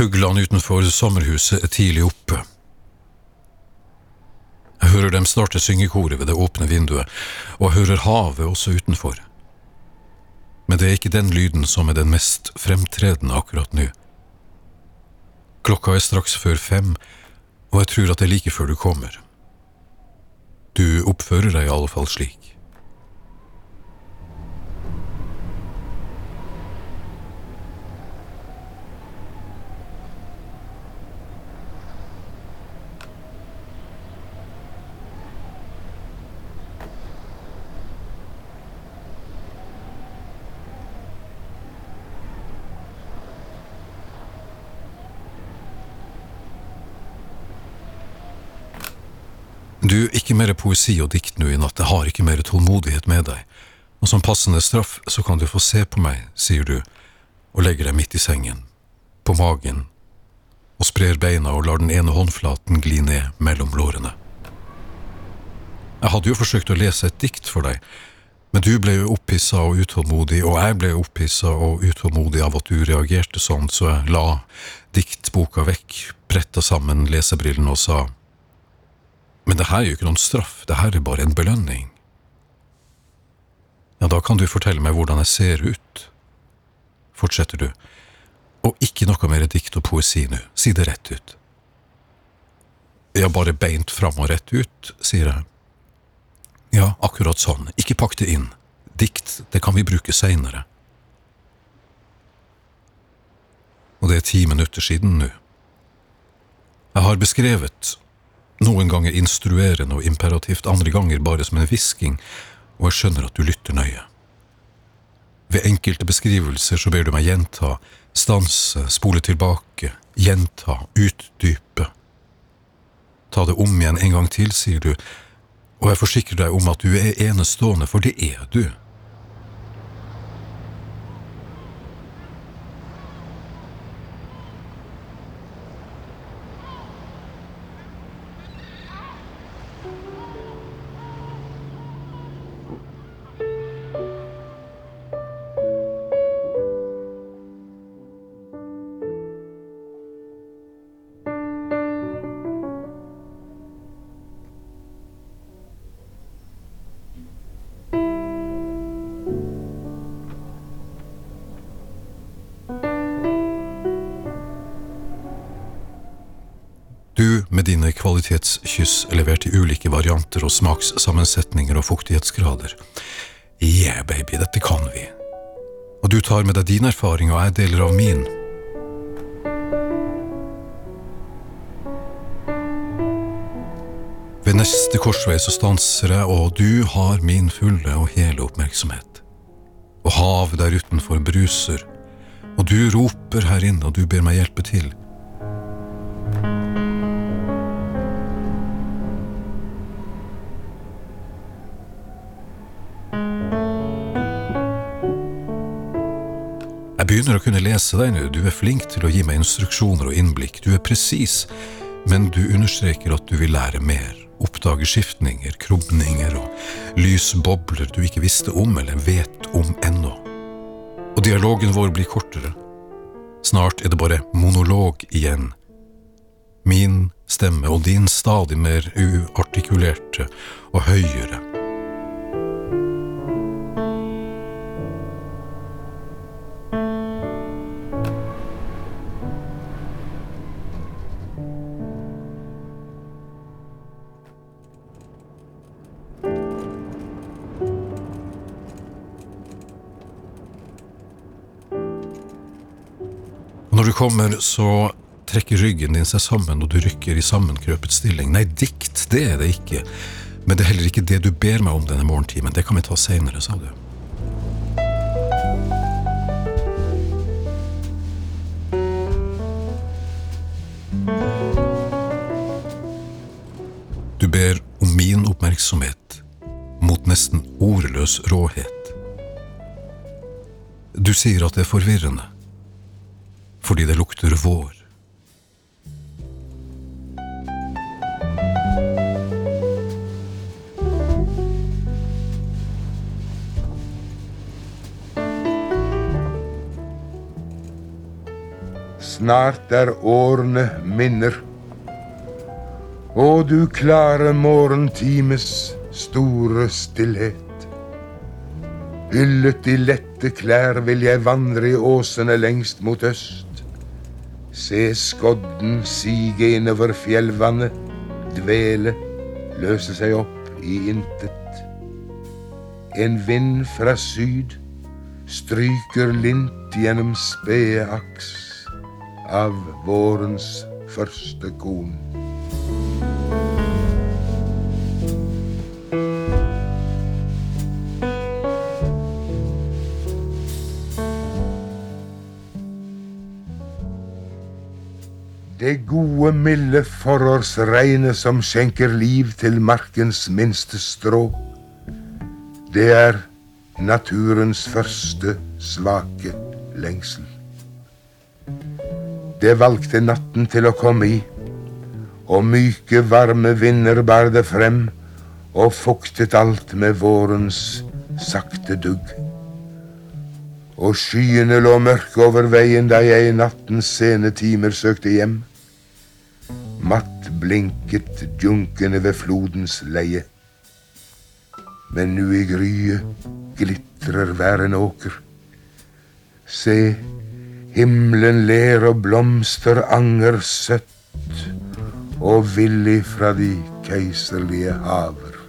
Fuglene utenfor sommerhuset er tidlig oppe. Jeg hører dem starte syngekoret ved det åpne vinduet, og jeg hører havet også utenfor. Men det er ikke den lyden som er den mest fremtredende akkurat nå. Klokka er straks før fem, og jeg tror at det er like før du kommer. Du oppfører deg i alle fall slik. Du, ikke mer poesi og dikt nå i natt, jeg har ikke mer tålmodighet med deg, og som passende straff så kan du få se på meg, sier du, og legger deg midt i sengen, på magen, og sprer beina og lar den ene håndflaten gli ned mellom lårene. Jeg hadde jo forsøkt å lese et dikt for deg, men du ble jo opphissa og utålmodig, og jeg ble opphissa og utålmodig av at du reagerte sånn, så jeg la diktboka vekk, bretta sammen lesebrillene og sa men det her er jo ikke noen straff, det her er bare en belønning. Ja, da kan du fortelle meg hvordan jeg ser ut, fortsetter du, og ikke noe mer dikt og poesi nå, si det rett ut. Ja, bare beint fram og rett ut, sier jeg. Ja, akkurat sånn, ikke pakk det inn, dikt, det kan vi bruke seinere. Og det er ti minutter siden nå. Jeg har beskrevet noen ganger instruerende og imperativt, andre ganger bare som en hvisking, og jeg skjønner at du lytter nøye. Ved enkelte beskrivelser så ber du meg gjenta, stanse, spole tilbake, gjenta, utdype. Ta det om igjen en gang til, sier du, og jeg forsikrer deg om at du er enestående, for det er du. Med dine kvalitetskyss levert i ulike varianter og smakssammensetninger og fuktighetsgrader. Yeah, baby, dette kan vi. Og du tar med deg din erfaring, og jeg deler av min. Ved neste korsvei så stanser jeg, og du har min fulle og hele oppmerksomhet. Og havet der utenfor bruser, og du roper her inne, og du ber meg hjelpe til. Begynner å kunne lese deg nå, du er flink til å gi meg instruksjoner og innblikk, du er presis, men du understreker at du vil lære mer, oppdage skiftninger, krumninger og lysbobler du ikke visste om eller vet om ennå. Og dialogen vår blir kortere. Snart er det bare monolog igjen. Min stemme og din stadig mer uartikulerte og høyere. Når du kommer, så trekker ryggen din seg sammen, og du rykker i sammenkrøpet stilling. Nei, dikt, det er det ikke. Men det er heller ikke det du ber meg om denne morgentimen. Det kan vi ta seinere, sa du. Du ber om min oppmerksomhet mot nesten ordløs råhet. Du sier at det er forvirrende fordi det lukter vår. snart er årene minner. Å, du klare morgentimes store stillhet. Hyllet i lette klær vil jeg vandre i åsene lengst mot øst. Se skodden sige innover fjellvannet, dvele, løse seg opp i intet. En vind fra syd stryker lint gjennom spede aks av vårens første korn. Det gode, milde forårsregnet som skjenker liv til markens minste strå. Det er naturens første svake lengsel. Det valgte natten til å komme i, og myke, varme vinder bar det frem og fuktet alt med vårens sakte dugg. Og skyene lå mørke over veien da jeg i nattens sene timer søkte hjem. Matt blinket junkene ved flodens leie. Men nu i gryet glitrer hver en åker. Se, himmelen ler og blomster anger søtt og villig fra de keiserlige haver.